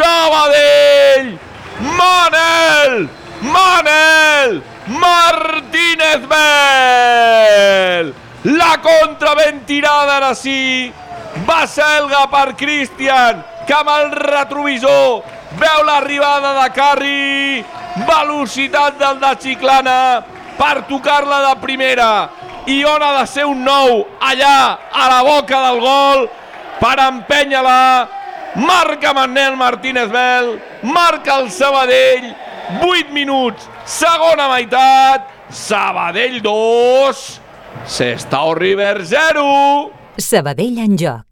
Sabadell! Manel! Manel! Martínez Bell! La contra ben tirada ara sí. Baselga per Cristian, que amb el retrovisor veu l'arribada de Carri. Velocitat del de Chiclana per tocar-la de primera. I on ha de ser un nou allà a la boca del gol per empènyer-la. Marca Manel Martínez Bel, marca el Sabadell, 8 minuts, segona meitat, Sabadell 2, Sestao River 0. Sabadell en joc.